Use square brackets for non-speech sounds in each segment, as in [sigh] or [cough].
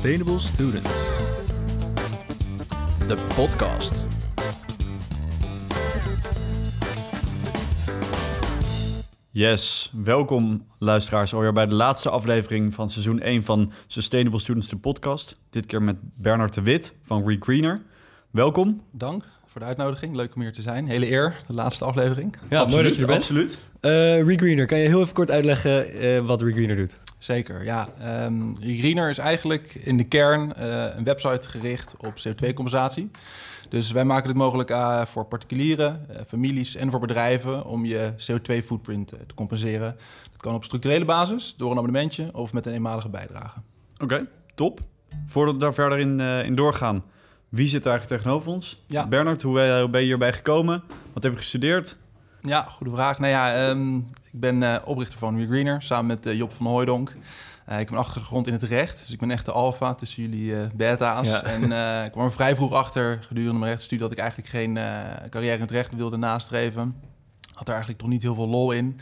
Sustainable Students. De podcast. Yes, welkom luisteraars alweer bij de laatste aflevering van seizoen 1 van Sustainable Students, de podcast. Dit keer met Bernard de Wit van ReGreener. Welkom. Dank voor de uitnodiging. Leuk om hier te zijn. Hele eer, de laatste aflevering. Ja, mooi dat je er bent. Absoluut. Uh, Regreener, kan je heel even kort uitleggen uh, wat Regreener doet? Zeker, ja. Um, Regreener is eigenlijk in de kern uh, een website gericht op CO2-compensatie. Dus wij maken het mogelijk uh, voor particulieren, uh, families en voor bedrijven om je CO2-footprint te compenseren. Dat kan op structurele basis, door een abonnementje of met een eenmalige bijdrage. Oké, okay, top. Voordat we daar verder in, in doorgaan, wie zit er eigenlijk tegenover ons? Ja. Bernard, hoe ben je hierbij gekomen? Wat heb je gestudeerd? Ja, goede vraag. Nou ja, um, ik ben uh, oprichter van WeGreener samen met uh, Job van Hooijdonk. Uh, ik heb een achtergrond in het recht, dus ik ben echt de alfa tussen jullie beta's. Ja. En ik kwam er vrij vroeg achter gedurende mijn rechtsstudie dat ik eigenlijk geen carrière in het recht wilde nastreven. Had er eigenlijk toch niet heel veel lol in.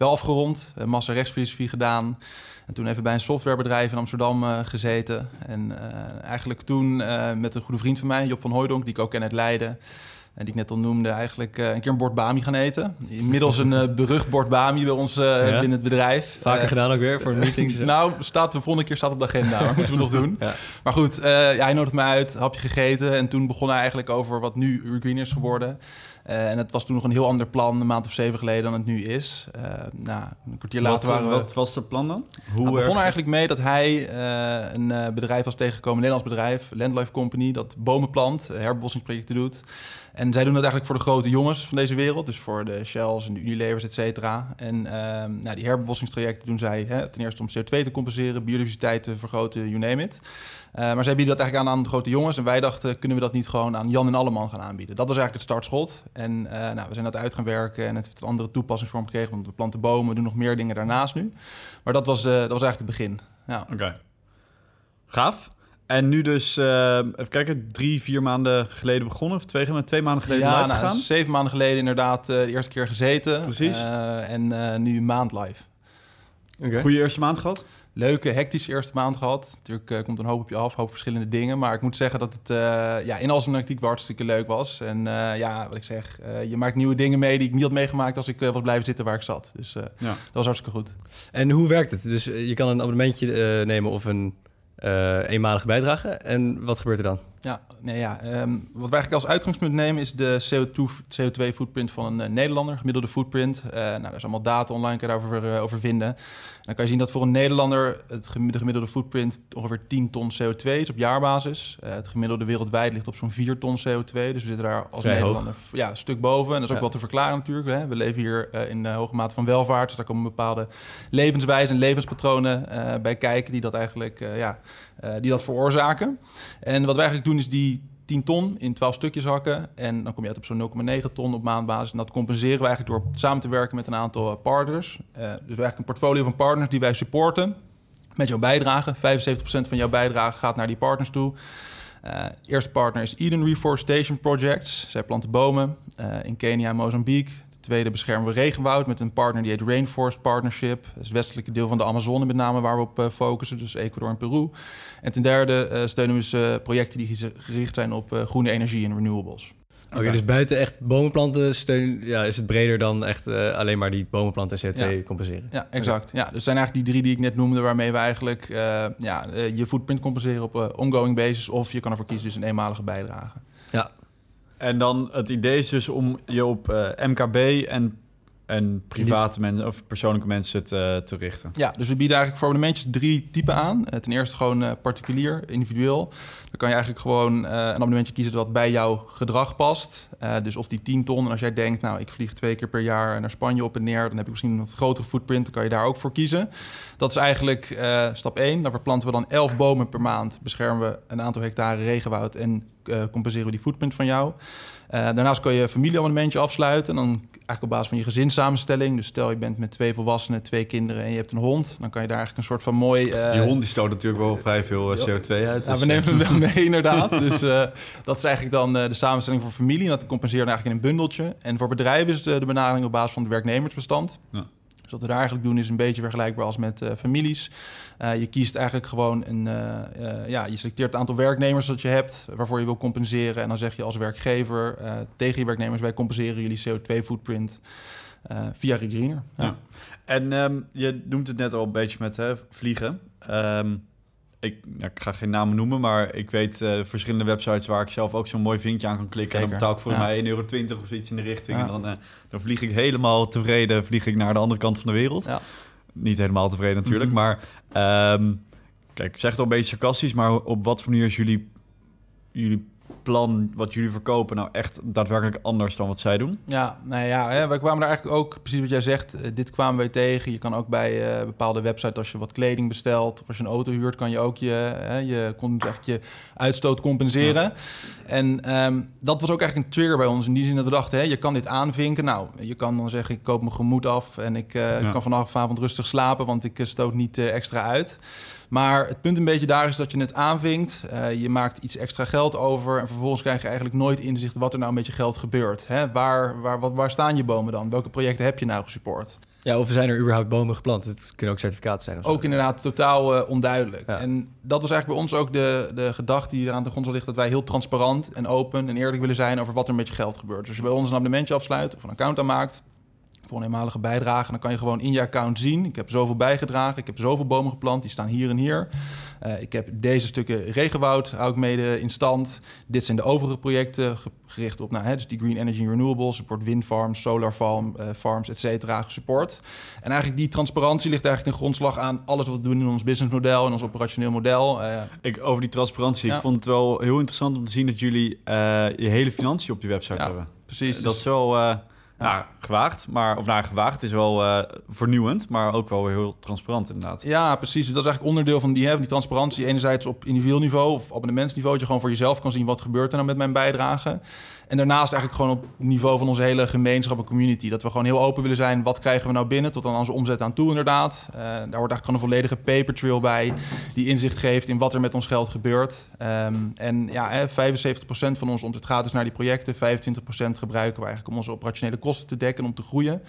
Wel afgerond, een massa rechtsfilosofie gedaan. En toen even bij een softwarebedrijf in Amsterdam uh, gezeten. En uh, eigenlijk toen uh, met een goede vriend van mij, Job van Hooijdonk, die ik ook ken uit Leiden. En die ik net al noemde, eigenlijk een keer een bord Bami gaan eten. Inmiddels een berucht bord Bami bij ons ja. binnen het bedrijf. Vaker gedaan ook weer voor [laughs] meetings? nou, staat, de volgende keer staat op de agenda, maar moeten we nog doen. [laughs] Ja. Maar goed, ja, hij nodigde mij uit, hapje gegeten. En toen begon hij eigenlijk over wat nu Green is geworden. Uh, en het was toen nog een heel ander plan, een maand of zeven geleden, dan het nu is. Uh, nou, een kwartier later wat, waren we... Wat was het plan dan? Hoe nou, het begon eigenlijk mee dat hij uh, een bedrijf was tegengekomen, een Nederlands bedrijf, Landlife Company, dat bomen plant, herbebossingsprojecten doet. En zij doen dat eigenlijk voor de grote jongens van deze wereld. Dus voor de Shells en de Unilevers, et cetera. En nou, die herbebossingstrajecten doen zij hè, ten eerste om CO2 te compenseren, biodiversiteit te vergroten, you name it. Uh, maar zij bieden dat eigenlijk aan aan de grote jongens. En wij dachten, kunnen we dat niet gewoon aan Jan en Alleman gaan aanbieden? Dat was eigenlijk het startschot. En uh, nou, we zijn dat uit gaan werken en het heeft een andere toepassingsvorm gekregen. Want we planten bomen, we doen nog meer dingen daarnaast nu. Maar dat was, uh, dat was eigenlijk het begin. Ja. Oké. Gaaf. En nu dus, even kijken, drie, vier maanden geleden begonnen? Of twee, twee maanden geleden ja, live nou, gegaan? zeven maanden geleden inderdaad de eerste keer gezeten. Precies. en nu een maand live. Okay. Goede eerste maand gehad? leuke, hectische eerste maand gehad. Natuurlijk uh, komt een hoop op je af, hoop verschillende dingen. Maar ik moet zeggen dat het uh, ja, in al zijn actiek hartstikke leuk was. En uh, ja, wat ik zeg, je maakt nieuwe dingen mee die ik niet had meegemaakt als ik was blijven zitten waar ik zat. Dus ja. dat was hartstikke goed. En hoe werkt het? Dus je kan een abonnementje nemen of een eenmalige bijdrage. En wat gebeurt er dan? Ja, nee, ja. Um, wat wij eigenlijk als uitgangspunt nemen is de CO2-footprint van een uh, Nederlander, gemiddelde footprint. Uh, nou, daar is allemaal data online, kan je daarover uh, over vinden. dan kan je zien dat voor een Nederlander het gemiddelde, gemiddelde footprint ongeveer 10 ton CO2 is op jaarbasis. het gemiddelde wereldwijd ligt op zo'n 4 ton CO2. Dus we zitten daar als Vrij Nederlander hoog. ja, een stuk boven. En dat is ook ja. wel te verklaren natuurlijk. Hè. We leven hier in hoge mate van welvaart. Dus daar komen bepaalde levenswijzen en levenspatronen bij kijken die dat eigenlijk ja, die dat veroorzaken. En wat wij eigenlijk doen is die 10 ton in 12 stukjes hakken. En dan kom je uit op zo'n 0,9 ton op maandbasis. En dat compenseren we eigenlijk door samen te werken met een aantal partners. Uh, dus eigenlijk een portfolio van partners die wij supporten met jouw bijdrage. 75% van jouw bijdrage gaat naar die partners toe. Uh, eerste partner is Eden Reforestation Projects. Zij planten bomen in Kenia en Mozambique. Tweede beschermen we regenwoud met een partner die heet Rainforest Partnership. Dat is het westelijke deel van de Amazone met name waar we op uh, focussen, dus Ecuador en Peru. En ten derde uh, steunen we dus, uh, projecten die gericht zijn op groene energie en renewables. Oké, okay, dus buiten echt bomenplanten steun, ja, is het breder dan echt alleen maar die bomenplanten en CO2 ja. compenseren? Ja, exact. Ja, dus zijn eigenlijk die drie die ik net noemde waarmee we eigenlijk ja, je footprint compenseren op ongoing basis of je kan ervoor kiezen dus een eenmalige bijdrage. Ja, en dan het idee is dus om je op uh, MKB en, en private mensen of persoonlijke mensen te, te richten. Ja, dus we bieden eigenlijk voor abonnementjes drie typen aan. Uh, ten eerste gewoon uh, particulier, individueel. Dan kan je eigenlijk gewoon een abonnementje kiezen wat bij jouw gedrag past. dus of die 10 ton. En als jij denkt, nou, ik vlieg twee keer per jaar naar Spanje op en neer, dan heb ik misschien een wat grotere footprint. Dan kan je daar ook voor kiezen. Dat is eigenlijk stap 1. Dan verplanten we dan 11 bomen per maand. Beschermen we een aantal hectare regenwoud en compenseren we die footprint van jou. Uh, daarnaast kan je een familieabonnementje afsluiten. En dan eigenlijk op basis van je gezinssamenstelling. Dus stel je bent met twee volwassenen, twee kinderen en je hebt een hond. Dan kan je daar eigenlijk een soort van mooi... Uh, die hond die stoot natuurlijk wel vrij veel CO2 uit. Ja, dus we nemen hem wel [laughs] mee inderdaad. dus dat is eigenlijk dan de samenstelling voor familie. En dat compenseren we eigenlijk in een bundeltje. En voor bedrijven is de, de benadering op basis van het werknemersbestand. Ja. Dus wat we daar eigenlijk doen is een beetje vergelijkbaar als met uh, families. Uh, je kiest eigenlijk gewoon een, uh, ja, je selecteert het aantal werknemers dat je hebt, waarvoor je wil compenseren. En dan zeg je als werkgever tegen je werknemers, wij compenseren jullie CO2-footprint via Regreener. Ja. En um, je noemt het net al een beetje met hè, vliegen. Um, ik, ik, ga geen namen noemen, maar ik weet uh, verschillende websites waar ik zelf ook zo'n mooi vinkje aan kan klikken. En dan betaal ik voor mij 1,20 euro of iets in de richting. En dan, uh, dan vlieg ik helemaal tevreden vlieg ik naar de andere kant van de wereld. Ja. Niet helemaal tevreden natuurlijk, mhm. maar um, kijk, ik zeg het al een beetje sarcastisch, maar op wat voor manier is jullie, jullie plan wat jullie verkopen nou echt daadwerkelijk anders dan wat zij doen? Ja, nou ja, hè, wij kwamen daar eigenlijk ook, precies wat jij zegt, eh, dit kwamen wij tegen. Je kan ook bij uh, bepaalde websites, als je wat kleding bestelt of als je een auto huurt, kan je ook je, hè, je, kon echt je uitstoot compenseren. En um, dat was ook eigenlijk een trigger bij ons in die zin dat we dachten, hè, je kan dit aanvinken. Nou, je kan dan zeggen, ik koop mijn gemoed af en ik uh, kan vanavond rustig slapen, want ik stoot niet extra uit. Maar het punt een beetje daar is dat je het aanvinkt. Uh, je maakt iets extra geld over. En vervolgens krijg je eigenlijk nooit inzicht wat er nou met je geld gebeurt. Hè? Waar, waar, wat, waar staan je bomen dan? Welke projecten heb je nou gesupport? Ja, of zijn er überhaupt bomen geplant? Het kunnen ook certificaten zijn. Ook inderdaad totaal uh, onduidelijk. En dat was eigenlijk bij ons ook de, de gedachte die er aan de grond ligt... dat wij heel transparant en open en eerlijk willen zijn... over wat er met je geld gebeurt. Dus als je bij ons een abonnementje afsluit of een account aanmaakt voor een eenmalige bijdrage. Dan kan je gewoon in je account zien. Ik heb zoveel bijgedragen. Ik heb zoveel bomen geplant. Die staan hier en hier. Uh, ik heb deze stukken regenwoud hou ik mede in stand. Dit zijn de overige projecten gericht op nou, hè, dus die green energy renewables, support wind farms, solar farm, uh, farms, et cetera, support. En eigenlijk die transparantie ligt eigenlijk ten grondslag aan alles wat we doen in ons businessmodel en ons operationeel model. Uh, ik, over die transparantie, ik vond het wel heel interessant om te zien dat jullie je hele financiën op je website ja, hebben. Precies. dat is wel nou, gewaagd, maar of nou, gewaagd het is wel uh, vernieuwend, maar ook wel heel transparant inderdaad. Ja, precies. Dat is eigenlijk onderdeel van die, hè, die transparantie. Enerzijds op individueel niveau of abonnementsniveau, dat je gewoon voor jezelf kan zien wat gebeurt er nou met mijn bijdrage. En daarnaast eigenlijk gewoon op niveau van onze hele gemeenschap en community. Dat we gewoon heel open willen zijn. Wat krijgen we nou binnen tot aan onze omzet aan toe inderdaad. Uh, daar wordt eigenlijk gewoon een volledige paper trail bij. Die inzicht geeft in wat er met ons geld gebeurt. Um, en ja, 75% van onze omzet gaat dus naar die projecten. 25% gebruiken we eigenlijk om onze operationele kosten te dekken om te groeien.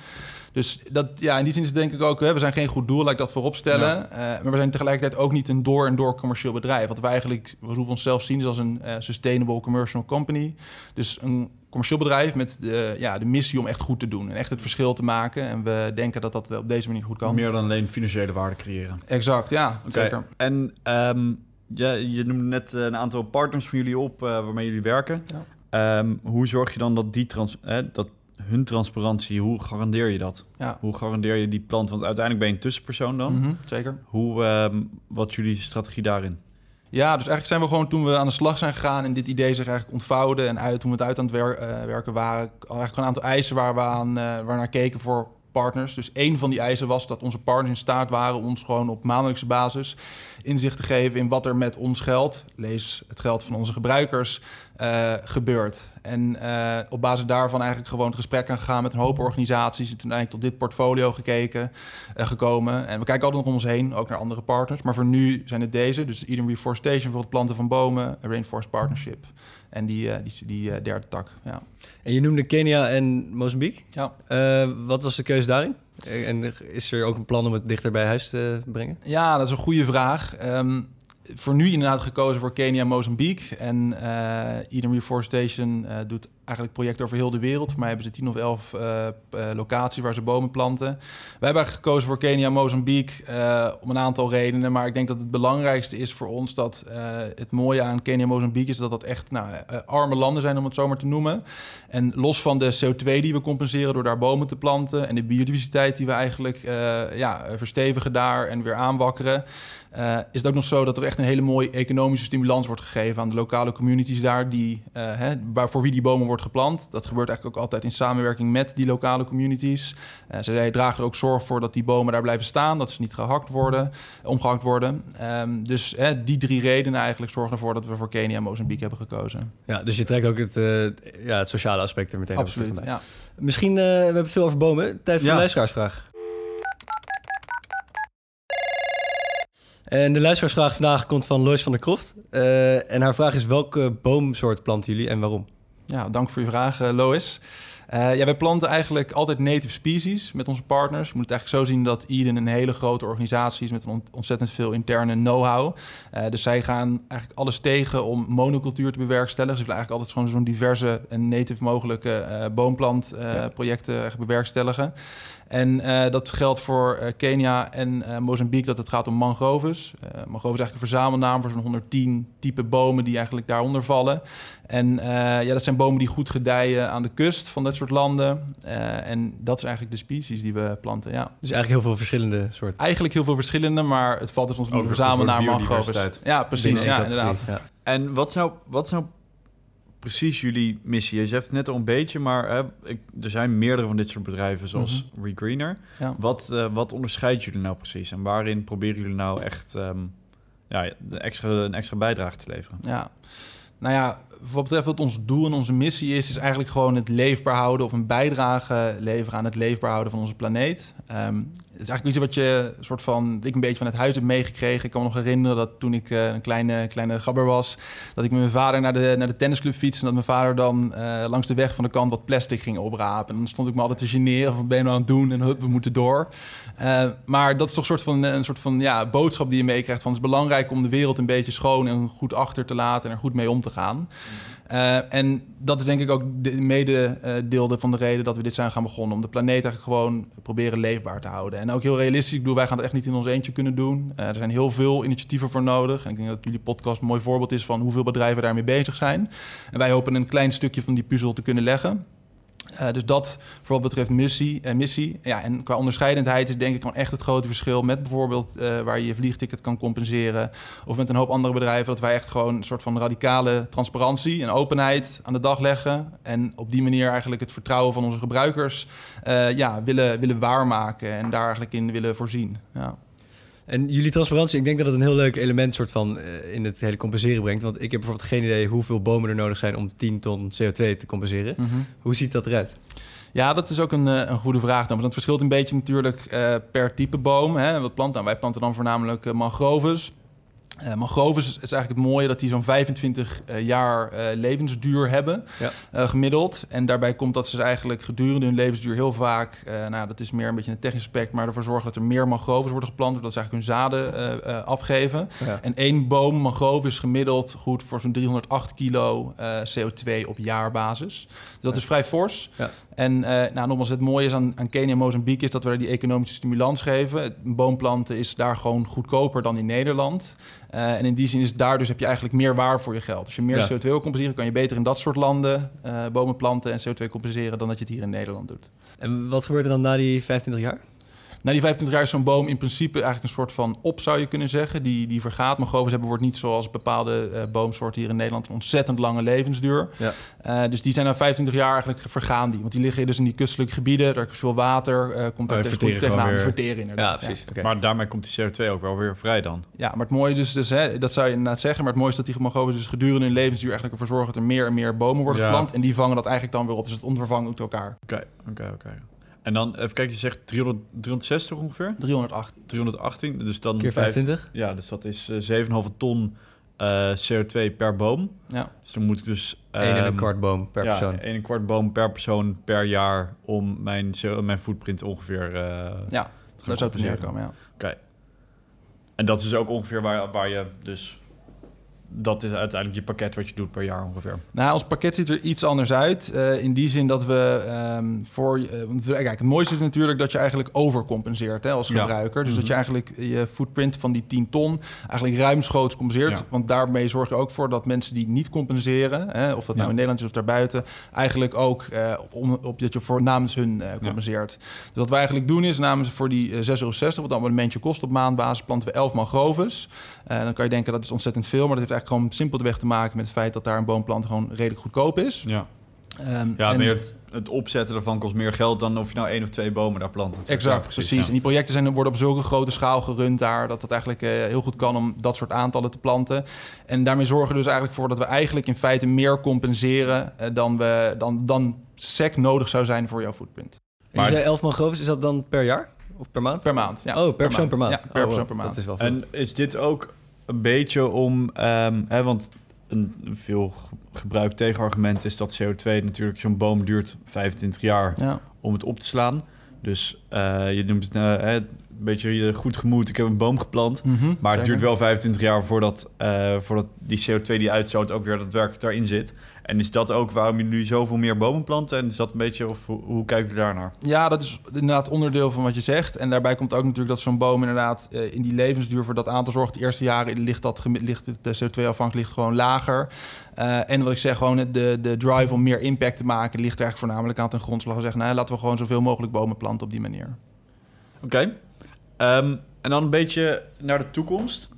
Dus dat, ja, in die zin is het denk ik ook, hè, we zijn geen goed doel, laat ik dat voorop stellen. Ja. Uh, maar we zijn tegelijkertijd ook niet een door en door commercieel bedrijf. Wat we eigenlijk, we hoeven onszelf zien is als een uh, sustainable commercial company. Dus een commercieel bedrijf met de, ja, de missie om echt goed te doen en echt het verschil te maken. En we denken dat dat op deze manier goed kan. Meer dan alleen financiële waarde creëren. Exact, ja, okay. zeker. En um, ja, je noemde net een aantal partners van jullie op uh, waarmee jullie werken. Ja. Um, hoe zorg je dan dat die trans, dat hun transparantie, hoe garandeer je dat? Ja. Hoe garandeer je die plant? Want uiteindelijk ben je een tussenpersoon dan. Mm -hmm, zeker. Hoe, um, wat jullie strategie daarin? Ja, dus eigenlijk zijn we gewoon toen we aan de slag zijn gegaan en dit idee zich eigenlijk ontvouwde en uit, toen we het uit aan het wer uh, werken waren, eigenlijk een aantal eisen waar we aan uh, waar naar keken voor partners. Dus één van die eisen was dat onze partners in staat waren ons gewoon op maandelijkse basis inzicht te geven in wat er met ons geld, lees het geld van onze gebruikers, uh, gebeurt. En uh, op basis daarvan eigenlijk gewoon het gesprek aan gegaan met een hoop organisaties. En toen eigenlijk tot dit portfolio gekeken, uh, gekomen. En we kijken altijd nog om ons heen, ook naar andere partners. Maar voor nu zijn het deze. Dus Eden Reforestation voor het planten van bomen, Rainforest Partnership. En die, die, die derde tak, ja. En je noemde Kenia en Mozambique. Ja. wat was de keuze daarin? En is er ook een plan om het dichter bij huis te brengen? Ja, dat is een goede vraag. Um, voor nu inderdaad gekozen voor Kenia en Mozambique. En Eden Reforestation uh, doet eigenlijk projecten over heel de wereld. Voor mij hebben ze tien of elf uh, locaties waar ze bomen planten. Wij hebben gekozen voor Kenia en Mozambique om een aantal redenen. Maar ik denk dat het belangrijkste is voor ons dat het mooie aan Kenia en Mozambique is dat dat echt nou, arme landen zijn, om het zo maar te noemen. En los van de CO2 die we compenseren door daar bomen te planten en de biodiversiteit die we eigenlijk ja, verstevigen daar en weer aanwakkeren. Is het ook nog zo dat er echt een hele mooie economische stimulans wordt gegeven aan de lokale communities daar, die, uh, hè, voor wie die bomen wordt geplant. Dat gebeurt eigenlijk ook altijd in samenwerking met die lokale communities. Uh, zij dragen er ook zorg voor dat die bomen daar blijven staan, dat ze niet gehakt worden, omgehakt worden. Um, dus die drie redenen eigenlijk zorgen ervoor dat we voor Kenia en Mozambique hebben gekozen. Ja, dus je trekt ook het, ja, het sociale aspect er meteen Absoluut, ja. Misschien, we hebben het veel over bomen. Tijd voor ja. de luisteraarsvraag. En de luisteraarsvraag vandaag komt van Lois van der Kroft. Uh, en haar vraag is: welke boomsoort planten jullie en waarom? Ja, dank voor je vraag, uh, Lois. Uh, ja, wij planten eigenlijk altijd native species met onze partners. Je moet het eigenlijk zo zien dat Eden een hele grote organisatie is met ontzettend veel interne know-how. Uh, dus zij gaan eigenlijk alles tegen om monocultuur te bewerkstelligen. Ze willen eigenlijk altijd gewoon zo'n diverse en native mogelijke uh, boomplantprojecten bewerkstelligen. En uh, dat geldt voor uh, Kenia en uh, Mozambique dat het gaat om mangroves. mangroves is eigenlijk een verzamelnaam voor zo'n 110 type bomen die eigenlijk daaronder vallen. En ja, dat zijn bomen die goed gedijen aan de kust van dat soort landen. en dat is eigenlijk de species die we planten, ja. Dus eigenlijk heel veel verschillende soorten? Eigenlijk heel veel verschillende, maar het valt dus ons onder de verzamelnaam mangroves. Ja, precies. Ja, inderdaad. Ja. En wat zou, wat zou precies jullie missie? Je zegt het net al een beetje, maar hè, ik, er zijn meerdere van dit soort bedrijven, zoals mm Regreener. Ja. Wat, uh, wat onderscheidt jullie nou precies? En waarin proberen jullie nou echt um, ja, extra, een extra bijdrage te leveren? Ja, nou ja, wat betreft wat ons doel en onze missie is, is eigenlijk gewoon het leefbaar houden of een bijdrage leveren aan het leefbaar houden van onze planeet. Um, het is eigenlijk iets wat je soort van, ik een beetje van het huis heb meegekregen. Ik kan me nog herinneren dat toen ik uh, een kleine, kleine gabber was, dat ik met mijn vader naar de, naar de tennisclub fietste. En dat mijn vader dan uh, langs de weg van de kant wat plastic ging oprapen. En dan stond ik me altijd te generen van, ben je nou aan het doen? En hup, we moeten door. Uh, maar dat is toch soort van, een soort van ja, boodschap die je meekrijgt. Van het is belangrijk om de wereld een beetje schoon en goed achter te laten en er goed mee om te gaan. Uh, en dat is denk ik ook de mede uh, deel van de reden dat we dit zijn gaan begonnen. Om de planeet eigenlijk gewoon proberen leefbaar te houden. En ook heel realistisch. Ik bedoel, wij gaan het echt niet in ons eentje kunnen doen. Uh, er zijn heel veel initiatieven voor nodig. En ik denk dat jullie podcast een mooi voorbeeld is van hoeveel bedrijven daarmee bezig zijn. En wij hopen een klein stukje van die puzzel te kunnen leggen. Uh, dus dat voor wat betreft missie, uh, missie. Ja, en qua onderscheidendheid is denk ik gewoon echt het grote verschil met bijvoorbeeld uh, waar je je vliegticket kan compenseren. Of met een hoop andere bedrijven. Dat wij echt gewoon een soort van radicale transparantie en openheid aan de dag leggen. En op die manier eigenlijk het vertrouwen van onze gebruikers ja, willen, willen waarmaken en daar eigenlijk in willen voorzien. Ja. En jullie transparantie, ik denk dat het een heel leuk element soort van uh, in het hele compenseren brengt. Want ik heb bijvoorbeeld geen idee hoeveel bomen er nodig zijn om 10 ton CO2 te compenseren. Mm -hmm. Hoe ziet dat eruit? Ja, dat is ook een, een goede vraag. Dan. Want het verschilt een beetje natuurlijk uh, per type boom. Hè. Wat planten Wij planten dan voornamelijk uh, mangroves. Uh, mangroves is eigenlijk het mooie dat die zo'n 25 uh, jaar uh, levensduur hebben, ja. gemiddeld. En daarbij komt dat ze eigenlijk gedurende hun levensduur heel vaak, nou dat is meer een beetje een technisch aspect, maar ervoor zorgen dat er meer mangroves worden geplant, zodat ze eigenlijk hun zaden afgeven. Ja. En één boom mangrove is gemiddeld goed voor zo'n 308 kilo CO2 op jaarbasis. Dus dat is vrij fors. En uh, nou, nogmaals, het mooie is aan, aan Kenia en Mozambique is dat we daar die economische stimulans geven. Boomplanten is daar gewoon goedkoper dan in Nederland. Uh, en in die zin is daar dus heb je eigenlijk meer waar voor je geld. Als je meer ja. CO2 wil compenseren, kan je beter in dat soort landen uh, bomen planten en CO2 compenseren dan dat je het hier in Nederland doet. En wat gebeurt er dan na die 25 jaar? Na die 25 jaar is zo'n boom in principe eigenlijk een soort van op, zou je kunnen zeggen. Die, die vergaat. Maar govers hebben wordt niet zoals bepaalde uh, boomsoorten hier in Nederland een ontzettend lange levensduur. Ja. Uh, dus die zijn na 25 jaar eigenlijk vergaan die. Want die liggen dus in die kustelijke gebieden. Daar is veel water. Uh, komt daar oh, goed tegenaan. Weer... verteren inderdaad. Ja, precies. Ja. Okay. Maar daarmee komt die CO2 ook wel weer vrij dan. Ja, maar het mooie dus, dus hè, dat zou je inderdaad zeggen. Maar het mooie is dat die mangroves dus gedurende hun levensduur eigenlijk ervoor zorgen dat er meer en meer bomen worden ja. geplant. En die vangen dat eigenlijk dan weer op. Dus het onvervangt met elkaar. Oké, oké, oké. En dan, even kijken, je zegt 300, 360 ongeveer? 318. 318, dus dan... Keer 25? ja, dus dat is uh, 7,5 ton uh, CO2 per boom. Ja. Dus dan moet ik dus... Um, en een kwart boom per ja, persoon. en een kwart boom per persoon per jaar om mijn, mijn footprint ongeveer... Uh, ja, daar zou het neerkomen, ja. Oké. Okay. En dat is dus ook ongeveer waar, waar je dus dat is uiteindelijk je pakket wat je doet per jaar ongeveer. Nou, ons pakket ziet er iets anders uit. Uh, in die zin dat we um, voor... Uh, kijk, het mooiste is natuurlijk dat je eigenlijk overcompenseert hè, als gebruiker. Ja. Dus mm -hmm. dat je eigenlijk je footprint van die 10 ton eigenlijk ruimschoots compenseert. Ja. Want daarmee zorg je ook voor dat mensen die niet compenseren... Hè, of dat nou in Nederland is of daarbuiten... eigenlijk ook uh, om, op, dat je voor namens hun compenseert. Dus wat wij eigenlijk doen is namens voor die 6,60 euro... wat een abonnementje kost op maandbasis... planten we 11 mangroves. dan kan je denken dat is ontzettend veel... maar dat heeft eigenlijk gewoon simpelweg te maken met het feit dat daar een boomplant gewoon redelijk goedkoop is. Ja. Um, ja, en, meer het, het, opzetten ervan kost meer geld dan of je nou één of twee bomen daar plant. Exact, precies. precies. En die projecten zijn, worden op zulke grote schaal gerund daar... dat het eigenlijk uh, heel goed kan om dat soort aantallen te planten. En daarmee zorgen we dus eigenlijk voor dat we eigenlijk in feite meer compenseren... Uh, dan, we, dan, dan SEC nodig zou zijn voor jouw footprint. Maar je zei 11 mangroves, is dat dan per jaar? Of per maand? Per maand, ja. Oh, per, per persoon per maand? Ja, per oh, persoon per maand. Dat is wel veel. En is dit ook een beetje om... Um, hè, want een veel gebruikt tegenargument is dat CO2 natuurlijk zo'n boom duurt 25 jaar Ja. om het op te slaan. Dus eh, je noemt het een beetje je goed gemoed. Ik heb een boom geplant. Mhm, Maar het duurt wel 25 jaar voordat, eh, voordat die CO2 die uitstoot ook weer daadwerkelijk daarin zit. En is dat ook waarom jullie nu zoveel meer bomen planten? En is dat een beetje, of hoe, hoe kijken jullie daarnaar? Ja, dat is inderdaad onderdeel van wat je zegt. En daarbij komt ook natuurlijk dat zo'n boom inderdaad eh, in die levensduur voor dat aan te zorgen. De eerste jaren ligt, dat, ligt de CO2-afhankelijk ligt gewoon lager. Eh, en wat ik zeg, gewoon de, de drive om meer impact te maken ligt er eigenlijk voornamelijk aan ten grondslag. We zeggen, nou, laten we gewoon zoveel mogelijk bomen planten op die manier. Oké. Ehm, en dan een beetje naar de toekomst.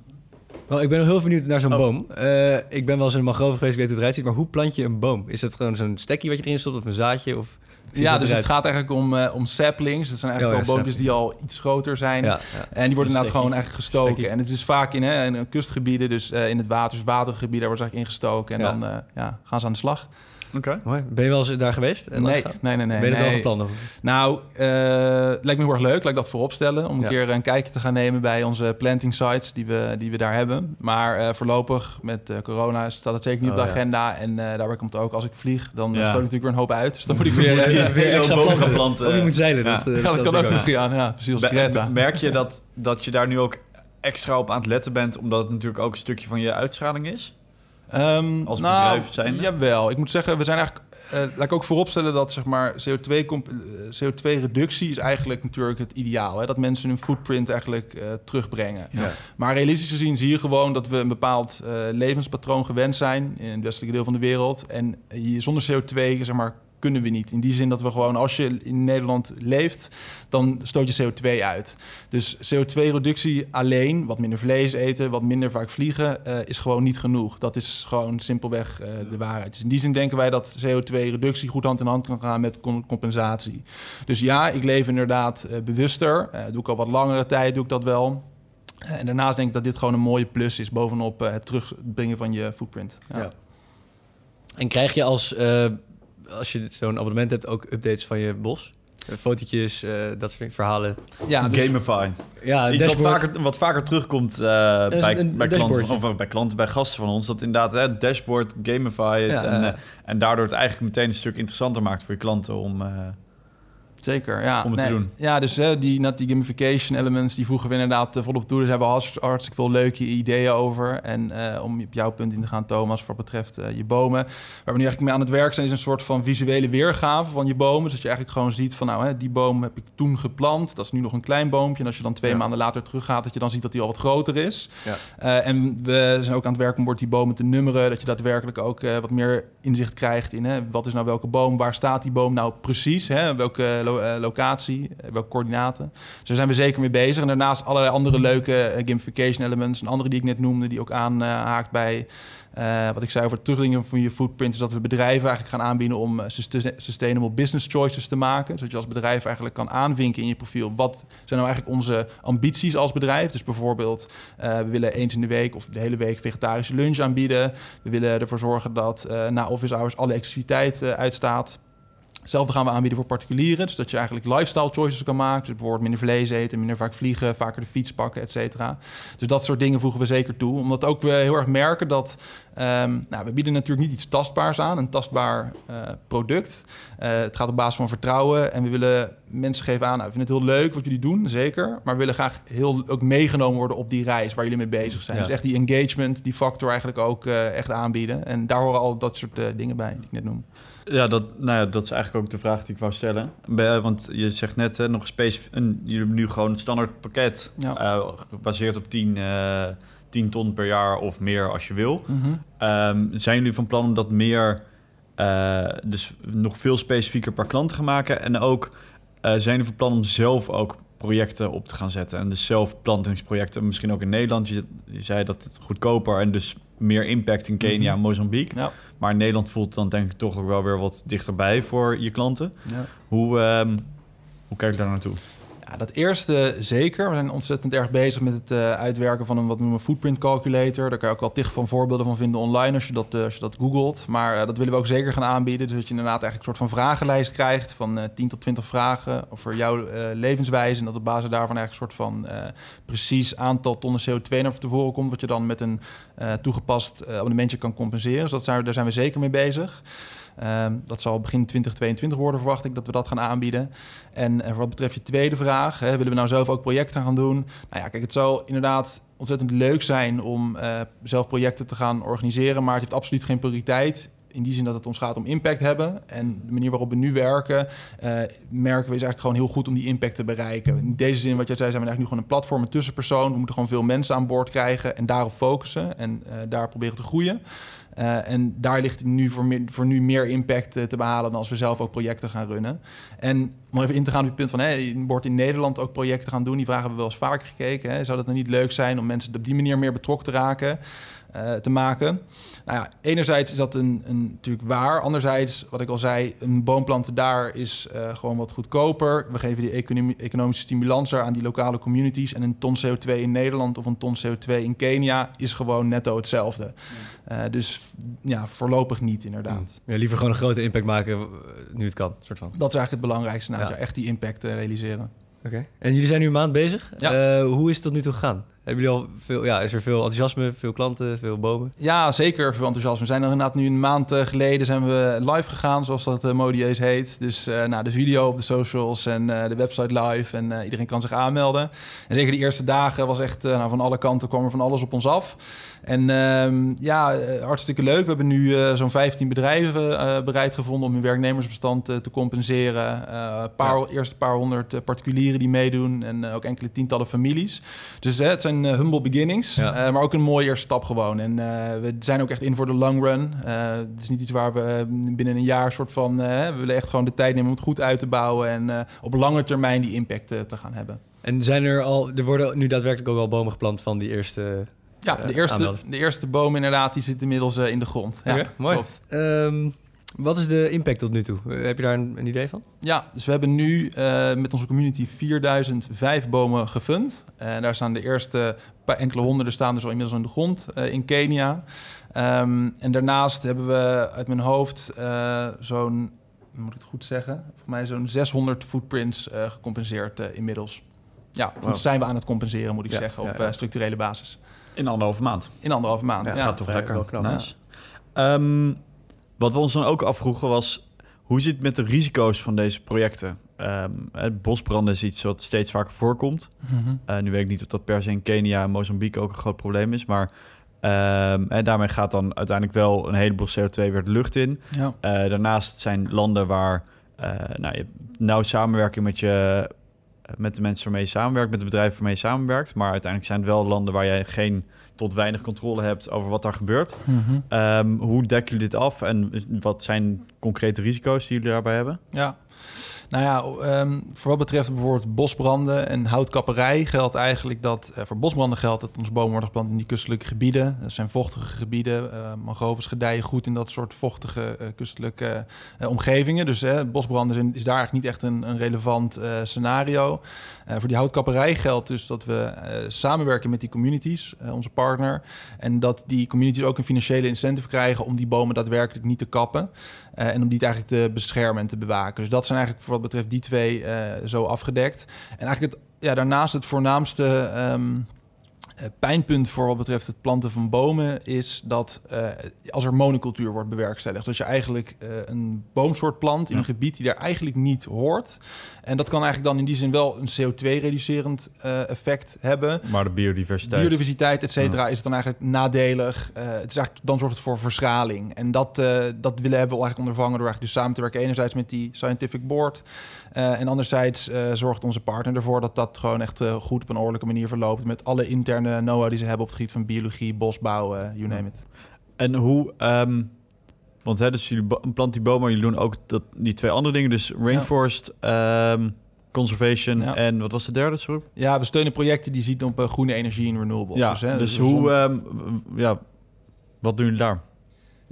Wel, ik ben nog heel benieuwd naar zo'n Oh. boom. Eh, ik ben wel eens in een mangrove geweest, ik weet hoe het eruit ziet. Maar hoe plant je een boom? Is dat gewoon zo'n stekkie wat je erin stopt of een zaadje? Of, Ja, dus het gaat eigenlijk om, eh, om saplings. Dat zijn eigenlijk Oh ja, al boompjes die al iets groter zijn. Ja, ja. En die worden inderdaad gewoon eigenlijk gestoken. Stekkie. En het is vaak in, hè, in kustgebieden, dus eh, in het water, dus watergebieden, daar wordt ze eigenlijk ingestoken. En Ja. dan eh, ja, gaan ze aan de slag. Oké. Mooi. Ben je wel eens daar geweest? En Nee, nee, nee, nee. ben je dat al nee. van plan? Nou, eh, het lijkt me heel erg leuk. Laat ik dat voorop stellen. Om een Ja. keer een kijkje te gaan nemen bij onze planting sites die we, die we daar hebben. Maar eh, voorlopig met eh, corona staat het zeker niet Oh, op de ja. agenda. En eh, daarbij komt ook, als ik vlieg, dan Ja. stoot ik natuurlijk weer een hoop uit. Dus dan [laughs] moet ik weer... ja, weer extra bomen gaan planten. planten. Of je moet zeilen. Ja. Dat, eh, dat kan ook nog. Ja, ja, precies als Be- Greta. Merk je dat, dat je daar nu ook extra op aan het letten bent, omdat het natuurlijk ook een stukje van je uitstraling is? Ehm, Als nou, bedrijf zijnde? Jawel. Ik moet zeggen, we zijn eigenlijk... eh, laat ik ook vooropstellen dat zeg maar, CO2 comp- eh, CO2-reductie is eigenlijk natuurlijk het ideaal. Hè? Dat mensen hun footprint eigenlijk eh, terugbrengen. Ja. Maar realistisch gezien zie je gewoon dat we een bepaald levenspatroon gewend zijn... in het westelijke deel van de wereld. En hier zonder CO2 zeg maar, kunnen we niet. In die zin dat we gewoon, als je in Nederland leeft... dan stoot je CO2 uit. Dus CO2-reductie alleen, wat minder vlees eten... wat minder vaak vliegen, eh, is gewoon niet genoeg. Dat is gewoon simpelweg eh, de waarheid. Dus in die zin denken wij dat CO2-reductie goed hand in hand kan gaan met com- compensatie. Dus ja, ik leef inderdaad eh, bewuster. Doe ik al wat langere tijd, doe ik dat wel... En daarnaast denk ik dat dit gewoon een mooie plus is bovenop het terugbrengen van je footprint. Ja. Ja. En krijg je als, als je zo'n abonnement hebt ook updates van je bos? Eh, Fotootjes, eh, dat soort verhalen. Ja, dus- Gamify. Ja, iets wat vaker, wat vaker terugkomt eh, bij, een- bij, klanten, of bij klanten, bij gasten van ons. Dat inderdaad hè, dashboard, gamify het. Ja, en, en daardoor het eigenlijk meteen een stuk interessanter maakt voor je klanten om... Zeker, ja. Om het te doen. Ja, dus hè, die, die gamification elements, die voegen we inderdaad eh, volop toe. Dus hebben we hartst- hartstikke veel leuke ideeën over. En eh, om op jouw punt in te gaan, Thomas, wat betreft eh, je bomen. Waar we nu eigenlijk mee aan het werk zijn, is een soort van visuele weergave van je bomen. Dus dat je eigenlijk gewoon ziet van, nou, hè, die boom heb ik toen geplant. Dat is nu nog een klein boompje. En als je dan twee Ja. maanden later teruggaat, dat je dan ziet dat die al wat groter is. Ja. En we zijn ook aan het werk om wordt die bomen te nummeren. Dat je daadwerkelijk ook wat meer inzicht krijgt in hè, wat is nou welke boom, waar staat die boom nou precies, hè, welke eh, locatie, eh, welke coördinaten. Dus daar zijn we zeker mee bezig. En daarnaast allerlei andere leuke eh, gamification elements. Een andere die ik net noemde, die ook aanhaakt bij wat ik zei over het terugdringen van je footprint, is dat we bedrijven eigenlijk gaan aanbieden om sus- sustainable business choices te maken. Zodat je als bedrijf eigenlijk kan aanvinken in je profiel. Wat zijn nou eigenlijk onze ambities als bedrijf? Dus bijvoorbeeld, we willen eens in de week of de hele week vegetarische lunch aanbieden. We willen ervoor zorgen dat na office hours alle elektriciteit uitstaat. Hetzelfde gaan we aanbieden voor particulieren. Dus dat je eigenlijk lifestyle choices kan maken. Dus bijvoorbeeld minder vlees eten, minder vaak vliegen, vaker de fiets pakken, et cetera. Dus dat soort dingen voegen we zeker toe. Omdat ook we heel erg merken dat... ehm, nou, we bieden natuurlijk niet iets tastbaars aan, een tastbaar eh, product. Eh, het gaat op basis van vertrouwen. En we willen mensen geven aan, nou, we vinden het heel leuk wat jullie doen, zeker. Maar we willen graag heel ook meegenomen worden op die reis waar jullie mee bezig zijn. Ja. Dus echt die engagement, die factor eigenlijk ook eh, echt aanbieden. En daar horen al dat soort dingen bij die ik net noem. Ja, dat, nou ja, dat is eigenlijk ook de vraag die ik wou stellen. Want je zegt net hè, nog specifiek... Jullie hebben nu gewoon een standaard pakket... Ja. eh, gebaseerd op 10, eh 10 ton per jaar of meer als je wil. Ehm, zijn jullie van plan om dat meer... eh, dus nog veel specifieker per klant te gaan maken? En ook, eh, zijn jullie van plan om zelf ook projecten op te gaan zetten? En dus zelf plantingsprojecten, misschien ook in Nederland. Je, je zei dat het goedkoper en dus meer impact in Kenia en Mhm. Mozambique. Ja. Maar Nederland voelt dan denk ik toch ook wel weer wat dichterbij voor je klanten. Ja. Hoe, ehm hoe kijk je daar naartoe? Dat eerste zeker. We zijn ontzettend erg bezig met het uh, uitwerken van een wat noemen footprint calculator. Daar kan je ook wel tig van voorbeelden van vinden online als je dat, uh, als je dat googelt. Maar uh, dat willen we ook zeker gaan aanbieden. Dus dat je inderdaad eigenlijk een soort van vragenlijst krijgt van 10 tot 20 vragen over jouw levenswijze. En dat op basis daarvan eigenlijk een soort van precies aantal tonnen CO2 naar tevoren komt. Wat je dan met een toegepast abonnementje kan compenseren. Dus dat zijn, daar zijn we zeker mee bezig. Um, dat zal begin 2022 worden, verwacht ik, dat we dat gaan aanbieden. En uh, wat betreft je tweede vraag, hè, willen we nou zelf ook projecten gaan doen? Nou ja, kijk, het zal inderdaad ontzettend leuk zijn om uh, zelf projecten te gaan organiseren, maar het heeft absoluut geen prioriteit in die zin dat het ons gaat om impact hebben. En de manier waarop we nu werken, uh, merken we is eigenlijk gewoon heel goed om die impact te bereiken. In deze zin, wat jij zei, zijn we eigenlijk nu gewoon een platform, een tussenpersoon. We moeten gewoon veel mensen aan boord krijgen en daarop focussen en uh, daar proberen te groeien. Uh, en daar ligt nu voor, voor nu meer impact uh, te behalen dan als we zelf ook projecten gaan runnen. En om even in te gaan op het punt van, hè, wordt in Nederland ook projecten gaan doen? Die vragen hebben we wel eens vaker gekeken. Hè. Zou dat nou niet leuk zijn om mensen op die manier meer betrokken te raken? Uh, te maken. Nou ja, enerzijds is dat een, een, natuurlijk waar. Anderzijds, wat ik al zei, een boomplanten daar is uh, gewoon wat goedkoper. We geven die economie, economische stimulans aan die lokale communities. En een ton CO2 in Nederland of een ton CO2 in Kenia is gewoon netto hetzelfde. Uh, dus ja, voorlopig niet inderdaad. Ja, liever gewoon een grote impact maken nu het kan, soort van. Dat is eigenlijk het belangrijkste. Nou, ja. echt die impact realiseren. Oké. En jullie zijn nu een maand bezig. Ja. hoe is het tot nu toe gegaan? Hebben jullie al veel, ja, is er veel enthousiasme, veel klanten, veel bomen? Ja, zeker veel enthousiasme. We zijn er inderdaad nu een maand eh, geleden zijn we live gegaan, zoals dat uh, modieus heet. Dus uh, nou, de video op de socials en uh, de website live en iedereen kan zich aanmelden. En zeker die eerste dagen was echt, nou, van alle kanten kwam er van alles op ons af. En uh, ja, hartstikke leuk. We hebben nu zo'n 15 bedrijven bereid gevonden om hun werknemersbestand te compenseren. paar, ja. Eerst een paar honderd particulieren die meedoen en ook enkele tientallen families. Dus het zijn uh, humble beginnings, ja. uh, maar ook een mooie eerste stap gewoon. En uh, we zijn ook echt in voor de long run. het is niet iets waar we binnen een jaar soort van... we willen echt gewoon de tijd nemen om het goed uit te bouwen... en op lange termijn die impact te gaan hebben. En zijn er al... Er worden nu daadwerkelijk ook al bomen geplant van die eerste... Ja, de eerste, de eerste boom inderdaad, die zit inmiddels in de grond. Ja, okay, mooi. Klopt. Um, wat is de impact tot nu toe? Heb je daar een, een idee van? Ja, dus we hebben nu uh, met onze community 4005 bomen gefund. En daar staan de eerste paar enkele honderden staan dus al inmiddels in de grond uh, in Kenia. Um, en daarnaast hebben we uit mijn hoofd uh, zo'n, moet ik het goed zeggen, voor mij zo'n 600 footprints gecompenseerd inmiddels. Ja, wow. dat zijn we aan het compenseren, moet ik ja, zeggen, op ja, ja. structurele basis. In anderhalve maand? In anderhalve maand, ja. gaat toch lekker. Knap. Nice. Um, wat we ons dan ook afvroegen was... hoe zit het met de risico's van deze projecten? Um, het bosbranden is iets wat steeds vaker voorkomt. Mm -hmm. uh, nu weet ik niet of dat per se in Kenia en Mozambique ook een groot probleem is... maar um, en daarmee gaat dan uiteindelijk wel een heleboel CO2 weer de lucht in. Ja. Uh, daarnaast zijn landen waar uh, nou, je nauw samenwerking met je met de mensen waarmee je samenwerkt, met de bedrijven waarmee je samenwerkt. Maar uiteindelijk zijn het wel landen waar jij geen tot weinig controle hebt over wat daar gebeurt. Mm -hmm. um, hoe dekken jullie dit af en wat zijn concrete risico's die jullie daarbij hebben? Ja, nou ja, um, voor wat betreft bijvoorbeeld bosbranden en houtkapperij geldt eigenlijk dat uh, voor bosbranden geldt dat ons bomen worden geplant in die kustelijke gebieden. Dat zijn vochtige gebieden. Uh, mangroves gedijen goed in dat soort vochtige uh, kustelijke omgevingen. Dus bosbranden is daar eigenlijk niet echt een, een relevant scenario. voor die houtkapperij geldt dus dat we samenwerken met die communities, onze partner. En dat die communities ook een financiële incentive krijgen om die bomen daadwerkelijk niet te kappen. En om die eigenlijk te beschermen en te bewaken. Dus dat zijn eigenlijk voor wat betreft die twee uh, zo afgedekt. En eigenlijk het, ja, daarnaast het voornaamste um, pijnpunt voor wat betreft het planten van bomen is dat uh, als er monocultuur wordt bewerkstelligd, dat je eigenlijk uh, een boomsoort plant in een gebied die daar eigenlijk niet hoort. En dat kan eigenlijk dan in die zin wel een CO2-reducerend uh, effect hebben. Maar de biodiversiteit. Biodiversiteit, et cetera, ja. is dan eigenlijk nadelig. het is eigenlijk, dan zorgt het voor verschraling. En dat, dat willen hebben we eigenlijk ondervangen door eigenlijk dus samen te werken. Enerzijds met die Scientific Board. En anderzijds zorgt onze partner ervoor dat dat gewoon echt goed op een ordelijke manier verloopt. Met alle interne know-how die ze hebben op het gebied van biologie, bosbouw, you name it. En hoe... Um want hè, dus jullie plant die bomen, maar jullie doen ook dat, die twee andere dingen. Dus rainforest, ja. um, conservation ja. en wat was de derde groep? Ja, we steunen projecten die zien op groene energie en renewables. Ja, dus, hè, dus, dus hoe, um, ja, wat doen jullie daar?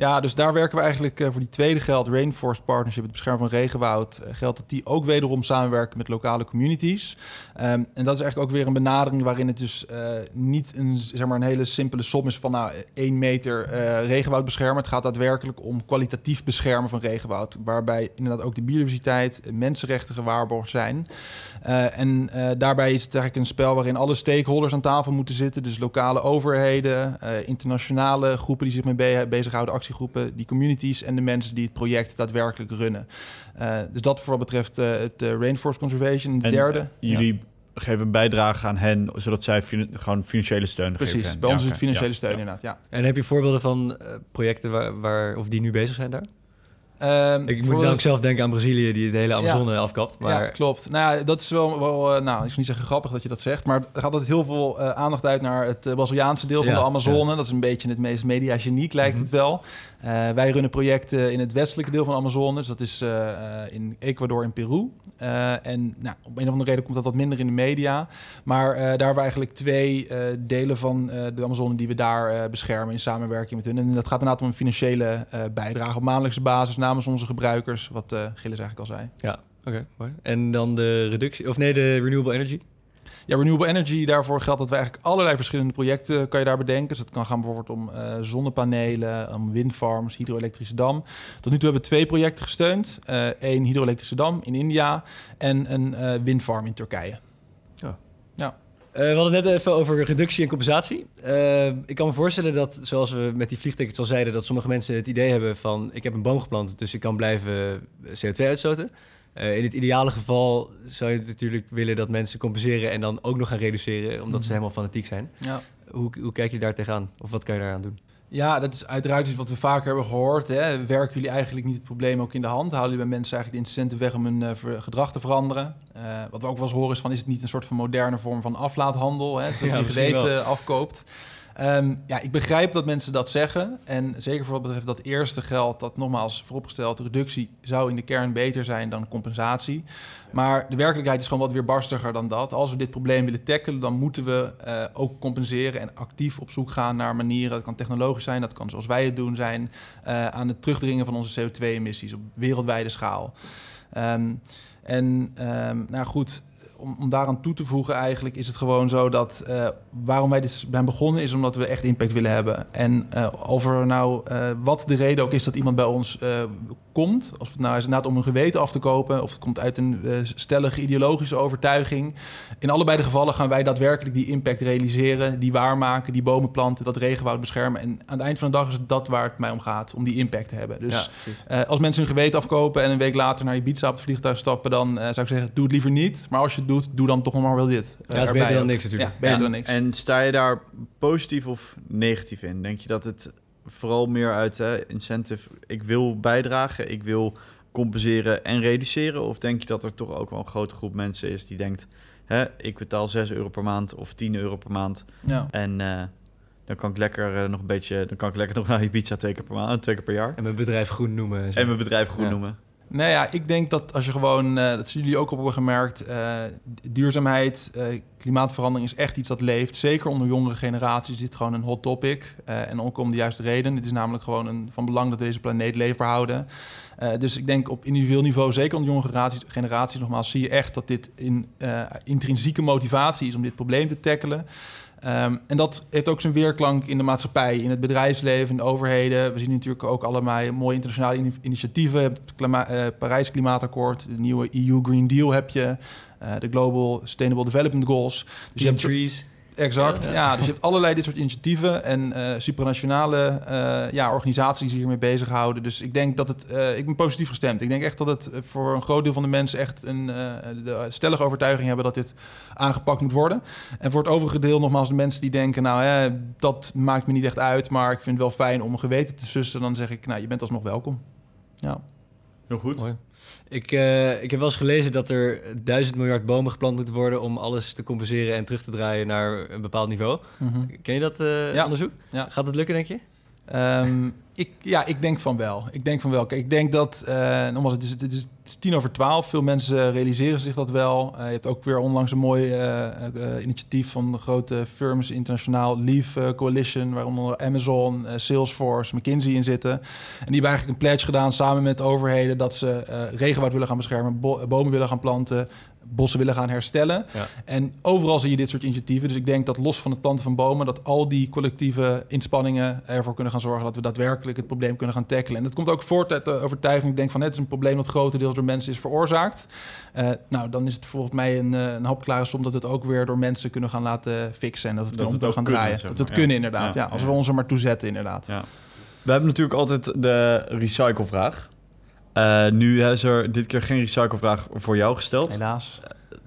Ja, dus daar werken we eigenlijk voor die tweede geld, Rainforest Partnership, het beschermen van regenwoud, geldt dat die ook wederom samenwerken met lokale communities. Ehm, en dat is eigenlijk ook weer een benadering waarin het dus niet een, zeg maar een hele simpele som is van nou, één meter regenwoud beschermen. Het gaat daadwerkelijk om kwalitatief beschermen van regenwoud, waarbij inderdaad ook de biodiversiteit, mensenrechten gewaarborgd zijn. En daarbij is het eigenlijk een spel waarin alle stakeholders aan tafel moeten zitten. Dus lokale overheden, internationale groepen die zich mee be bezighouden, actiegroepen, die communities en de mensen die het project daadwerkelijk runnen. dus dat voor wat betreft het Rainforest Conservation. De derde. jullie geven een bijdrage aan hen, zodat zij fin gewoon financiële steun Precies, geven. Precies, bij ons is het financiële steun inderdaad, ja. En heb je voorbeelden van projecten waar, waar, of die nu bezig zijn daar? Um, ik moet dan ook zelf denken aan Brazilië, die het hele Amazone afkapt. Maar... Ja, klopt. Nou ja, dat is wel, wel uh, nou, ik niet zeggen grappig dat je dat zegt, maar er gaat altijd heel veel uh, aandacht uit naar het uh, Braziliaanse deel van de Amazone. Dat is een beetje het meest mediageniek, lijkt mm -hmm. het wel. Wij runnen projecten in het westelijke deel van de Amazone, dus dat is in Ecuador en Peru. en nou, op een of andere reden komt dat wat minder in de media. Maar daar hebben we eigenlijk twee delen van de Amazone die we daar beschermen in samenwerking met hun. En dat gaat inderdaad om een financiële bijdrage op maandelijkse basis namens onze gebruikers, wat Gilles eigenlijk al zei. Ja, oké. Okay, en dan de reductie, of nee, de renewable energy? Ja, renewable energy, daarvoor geldt dat we eigenlijk allerlei verschillende projecten kan je daar bedenken. Dus het kan gaan bijvoorbeeld om uh, zonnepanelen, om windfarms, hydro-elektrische dam. Tot nu toe hebben we twee projecten gesteund. Eén uh, hydro-elektrische dam in India en een uh, windfarm in Turkije. Ja. Uh, we hadden net even over reductie en compensatie. Uh, ik kan me voorstellen dat, zoals we met die vliegtickets al zeiden, dat sommige mensen het idee hebben van ik heb een boom geplant, dus ik kan blijven CO2 uitstoten. Uh, in het ideale geval zou je natuurlijk willen dat mensen compenseren en dan ook nog gaan reduceren, omdat mm. ze helemaal fanatiek zijn. Ja. Hoe, hoe kijk je daar tegenaan? Of wat kan je daaraan doen? Ja, dat is uiteraard iets wat we vaker hebben gehoord. Hè. Werken jullie eigenlijk niet het probleem ook in de hand? Houden jullie bij mensen eigenlijk de incenten weg om hun uh, gedrag te veranderen? Uh, wat we ook wel eens horen is van, is het niet een soort van moderne vorm van aflaathandel? Hè? Dat je ja, geweten afkoopt. Um, ja, ik begrijp dat mensen dat zeggen. En zeker voor wat betreft dat eerste geld, dat nogmaals vooropgesteld, reductie zou in de kern beter zijn dan compensatie. Maar de werkelijkheid is gewoon wat weerbarstiger dan dat. Als we dit probleem willen tackelen, dan moeten we uh, ook compenseren en actief op zoek gaan naar manieren. Dat kan technologisch zijn, dat kan zoals wij het doen zijn, uh, aan het terugdringen van onze CO2-emissies op wereldwijde schaal. Um, en um, nou goed, om, om daaraan toe te voegen, eigenlijk is het gewoon zo dat uh, waarom wij dit zijn begonnen, is omdat we echt impact willen hebben. En uh, over nou uh, wat de reden ook is dat iemand bij ons komt, of het nou is inderdaad om een geweten af te kopen, of het komt uit een stellige ideologische overtuiging. In allebei de gevallen gaan wij daadwerkelijk die impact realiseren, die waarmaken, die bomen planten, dat regenwoud beschermen. En aan het eind van de dag is het dat waar het mij om gaat, om die impact te hebben. Dus ja, als mensen hun geweten afkopen en een week later naar Ibiza op het vliegtuig stappen, dan zou ik zeggen, doe het liever niet. Maar als je het doet, doe dan toch nog maar wel dit. Ja, dat is beter dan niks natuurlijk. Ja, beter dan niks. En sta je daar positief of negatief in? Denk je dat het vooral meer uit hè, incentive, ik wil bijdragen, ik wil compenseren en reduceren? Of denk je dat er toch ook wel een grote groep mensen is die denkt, hè, ik betaal 6 euro per maand of 10 euro per maand ja. en... Uh, dan kan ik lekker uh, nog een beetje, dan kan ik lekker nog naar Ibiza twee keer per maand, twee keer per jaar. En mijn bedrijf groen noemen. Zo. En mijn bedrijf groen ja. noemen. Nou ja, ik denk dat als je gewoon, uh, dat zullen jullie ook op hebben gemerkt, uh, duurzaamheid, uh, klimaatverandering is echt iets dat leeft. Zeker onder jongere generaties is dit gewoon een hot topic. en ook om de juiste reden. Het is namelijk gewoon een, van belang dat we deze planeet leefbaar houden. dus ik denk op individueel niveau, zeker onder jonge generaties, generaties nogmaals, zie je echt dat dit in intrinsieke motivatie is om dit probleem te tackelen. Um, en dat heeft ook zijn weerklank in de maatschappij, in het bedrijfsleven, in de overheden. We zien natuurlijk ook allemaal mooie internationale in initiatieven. Het klima uh, Parijs Klimaatakkoord, de nieuwe EU Green Deal heb je, uh, de Global Sustainable Development Goals. Dus je hebt trees. Exact, ja, ja. Dus je hebt allerlei dit soort initiatieven en uh, supranationale uh, ja, organisaties die zich hiermee bezighouden. Dus ik denk dat het, uh, ik ben positief gestemd. Ik denk echt dat het voor een groot deel van de mensen echt een de stellige overtuiging hebben dat dit aangepakt moet worden. En voor het overige deel nogmaals de mensen die denken, nou hè, dat maakt me niet echt uit, maar ik vind het wel fijn om een geweten te sussen. Dan zeg ik, nou je bent alsnog welkom. Ja. Heel goed. Mooi. Ik, uh, ik heb wel eens gelezen dat er duizend miljard bomen geplant moeten worden om alles te compenseren en terug te draaien naar een bepaald niveau. Mm -hmm. Ken je dat uh, ja. onderzoek? Ja. Gaat het lukken, denk je? Um, Ik, ja, ik denk van wel. Ik denk van wel. Kijk, ik denk dat, uh, nogmaals, het is, het, is, tien over twaalf. Veel mensen realiseren zich dat wel. Uh, je hebt ook weer onlangs een mooi uh, initiatief van de grote firms internationaal, Leave Coalition, waaronder Amazon, Salesforce, McKinsey in zitten. En die hebben eigenlijk een pledge gedaan samen met overheden dat ze regenwoud willen gaan beschermen, bomen willen gaan planten, bossen willen gaan herstellen. Ja. En overal zie je dit soort initiatieven. Dus ik denk dat los van het planten van bomen, dat al die collectieve inspanningen ervoor kunnen gaan zorgen dat we daadwerkelijk het probleem kunnen gaan tackelen. En dat komt ook voort uit de overtuiging. Ik denk van het is een probleem dat grotendeels door mensen is veroorzaakt. Uh, nou, dan is het volgens mij een, eh, een hapklare som dat het ook weer door mensen kunnen gaan laten fixen en dat het, dat het ook gaan draaien. dat het kunnen inderdaad. Ja, als we ons er maar toe zetten inderdaad. We hebben natuurlijk altijd de recyclevraag. Uh, nu is er dit keer geen recyclevraag voor jou gesteld. Helaas. Uh,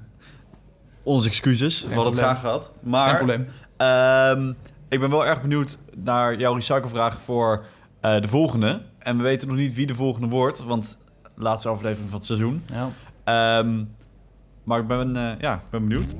onze excuses. Geen we hadden het graag gehad. Maar, geen probleem. Uh, ik ben wel erg benieuwd naar jouw recyclevraag voor uh, de volgende. En we weten nog niet wie de volgende wordt, want laatste aflevering van het seizoen. Ja. Um, maar ik ben, ja, ik ben benieuwd.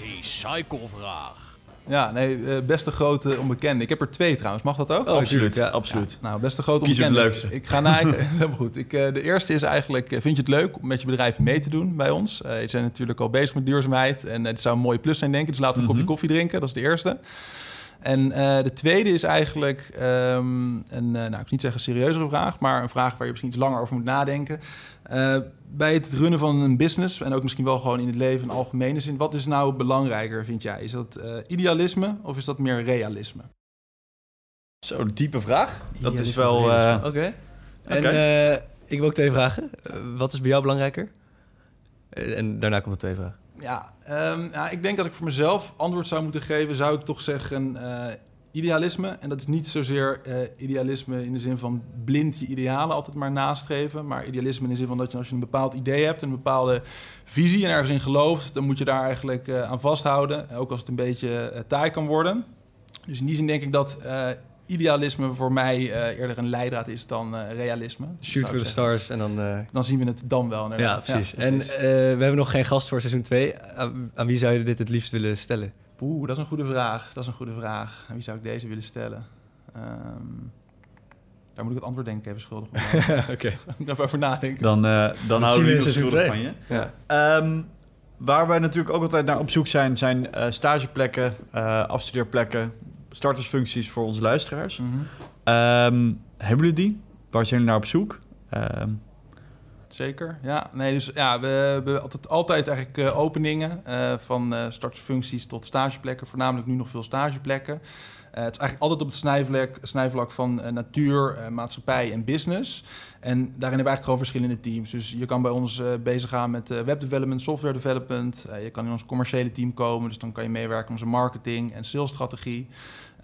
Recyclevraag. Ja, nee, uh, beste grote onbekende. Ik heb er twee trouwens. Mag dat ook? Oh, absoluut, ja, absoluut. nou, beste grote Kies onbekende. Kies het leukste. Ik ga naar... [laughs] [laughs] helemaal goed. Ik, uh, de eerste is eigenlijk, uh, vind je het leuk om met je bedrijf mee te doen bij ons? je zijn natuurlijk al bezig met duurzaamheid en het zou een mooie plus zijn, denk ik. Dus laten we een kopje mhm. koffie drinken. Dat is de eerste. En de tweede is eigenlijk um, een, nou, ik niet zeggen serieuzere vraag, maar een vraag waar je misschien iets langer over moet nadenken. Uh, bij het runnen van een business en ook misschien wel gewoon in het leven in algemene zin, wat is nou belangrijker, vind jij? Is dat uh, idealisme of is dat meer realisme? Zo, diepe vraag. Dat is wel. Uh... Oké. En ik wil ook twee vragen. wat is bij jou belangrijker? en daarna komt de twee vragen. Ja, um, ja, ik denk dat ik voor mezelf antwoord zou moeten geven, zou ik toch zeggen idealisme. En dat is niet zozeer uh, idealisme in de zin van blind je idealen altijd maar nastreven. Maar idealisme in de zin van dat je als je een bepaald idee hebt, een bepaalde visie en ergens in gelooft, dan moet je daar eigenlijk uh, aan vasthouden. Ook als het een beetje taai kan worden. Dus in die zin denk ik dat idealisme voor mij eerder een leidraad is dan realisme. Shoot for the stars en dan... Dan zien we het dan wel. Inderdaad. Ja, precies. En we hebben nog geen gast voor seizoen 2. Aan, aan wie zou je dit het liefst willen stellen? Oeh, dat is een goede vraag. Dat is een goede vraag. En wie zou ik deze willen stellen? Um, daar moet ik het antwoord denk ik even schuldig op [laughs] Oké. [laughs] Okay. ik even over nadenken. Dan, uh, dan houden we het schuldig van je. Ja. Um, waar wij natuurlijk ook altijd naar op zoek zijn, zijn uh, stageplekken, uh, afstudeerplekken, startersfuncties voor onze luisteraars. Mm -hmm. um, hebben jullie die? Waar zijn jullie naar op zoek? Um, Zeker, ja. Nee, dus ja, we hebben altijd, altijd eigenlijk uh, openingen uh, van uh, startfuncties tot stageplekken. Voornamelijk nu nog veel stageplekken. het is eigenlijk altijd op het snijvlak, snijvlak van natuur, maatschappij en business. En daarin hebben we eigenlijk gewoon verschillende teams. Dus je kan bij ons bezig gaan met webdevelopment, software development. je kan in ons commerciële team komen, dus dan kan je meewerken aan onze marketing en salesstrategie.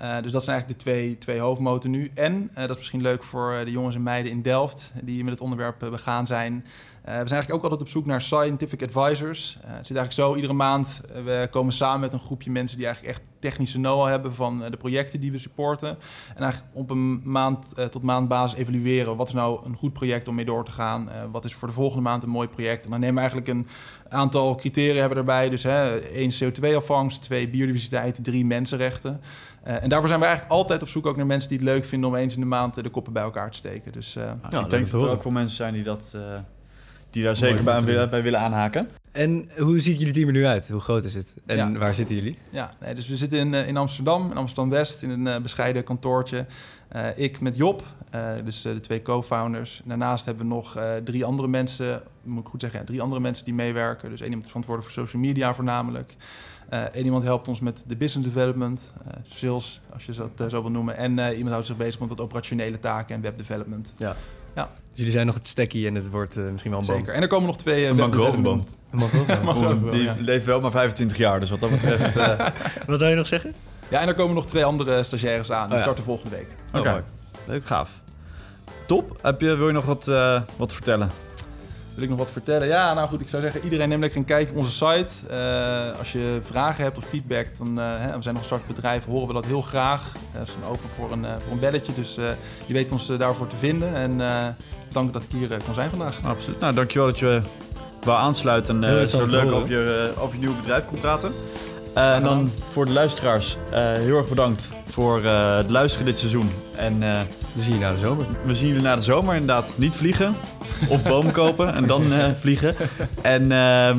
Uh, dus dat zijn eigenlijk de twee, twee hoofdmoten nu. En, uh, dat is misschien leuk voor uh, de jongens en meiden in Delft die met het onderwerp begaan zijn. we zijn eigenlijk ook altijd op zoek naar scientific advisors. het zit eigenlijk zo, iedere maand we komen samen met een groepje mensen die eigenlijk echt technische know-how hebben van de projecten die we supporten. En eigenlijk op een maand tot maand basis evalueren. Wat is nou een goed project om mee door te gaan? wat is voor de volgende maand een mooi project? En dan nemen we eigenlijk een aantal criteria hebben erbij. Dus hè, één CO2-afvangst, twee biodiversiteit, drie mensenrechten. Uh, en daarvoor zijn we eigenlijk altijd op zoek ook naar mensen die het leuk vinden om eens in de maand de koppen bij elkaar te steken. Dus, uh, nou, ik denk dat er ook wel mensen zijn die, dat, uh, die daar zeker bij, willen, bij willen aanhaken. En hoe ziet jullie team er nu uit? Hoe groot is het? En ja. waar zitten jullie? Ja, nee, dus we zitten in, in Amsterdam, in Amsterdam-West, in een bescheiden kantoortje. ik met Job, dus de twee co-founders. Daarnaast hebben we nog drie andere mensen, moet ik goed zeggen, ja, drie andere mensen die meewerken. Dus één iemand verantwoordelijk voor social media voornamelijk. Uh, iemand helpt ons met de business development, uh, sales, als je dat uh, zo wil noemen. En iemand houdt zich bezig met wat operationele taken en webdevelopment. Ja. Ja. Dus jullie zijn nog het stekkie en het wordt misschien wel een boom. Zeker. En er komen nog twee... een mangrovenboom. Een [laughs] Die leeft wel maar 25 jaar, dus wat dat betreft... [laughs] wat wil je nog zeggen? Ja, en er komen nog twee andere stagiaires aan. Die oh, starten volgende week. Oké. Okay. Leuk, gaaf. Top. Heb je, wil je nog wat, wat vertellen? Wil ik nog wat vertellen? Ja, nou goed, ik zou zeggen, iedereen neem lekker een kijkje op onze site. Uh, als je vragen hebt of feedback, dan uh, hè, we zijn nog een startbedrijf, horen we dat heel graag. Uh, we zijn open voor een, voor een belletje, dus je weet ons daarvoor te vinden. En dank dat ik hier kon zijn vandaag. Absoluut. Nou, dankjewel dat je wou aansluiten en zo leuk over je, over je nieuwe bedrijf kon praten. En dan voor de luisteraars, heel erg bedankt voor het luisteren dit seizoen. En we zien je na de zomer. We zien jullie na de zomer inderdaad. Niet vliegen of bomen [laughs] kopen en dan vliegen. En ehm,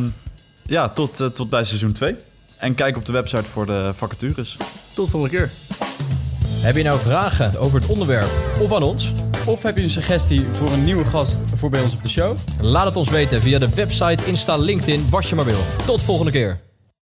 ja, tot, tot bij seizoen 2. En kijk op de website voor de vacatures. Tot de volgende keer. Heb je nou vragen over het onderwerp of aan ons? Of heb je een suggestie voor een nieuwe gast voor bij ons op de show? Laat het ons weten via de website, Insta, LinkedIn, wat je maar wil. Tot volgende keer.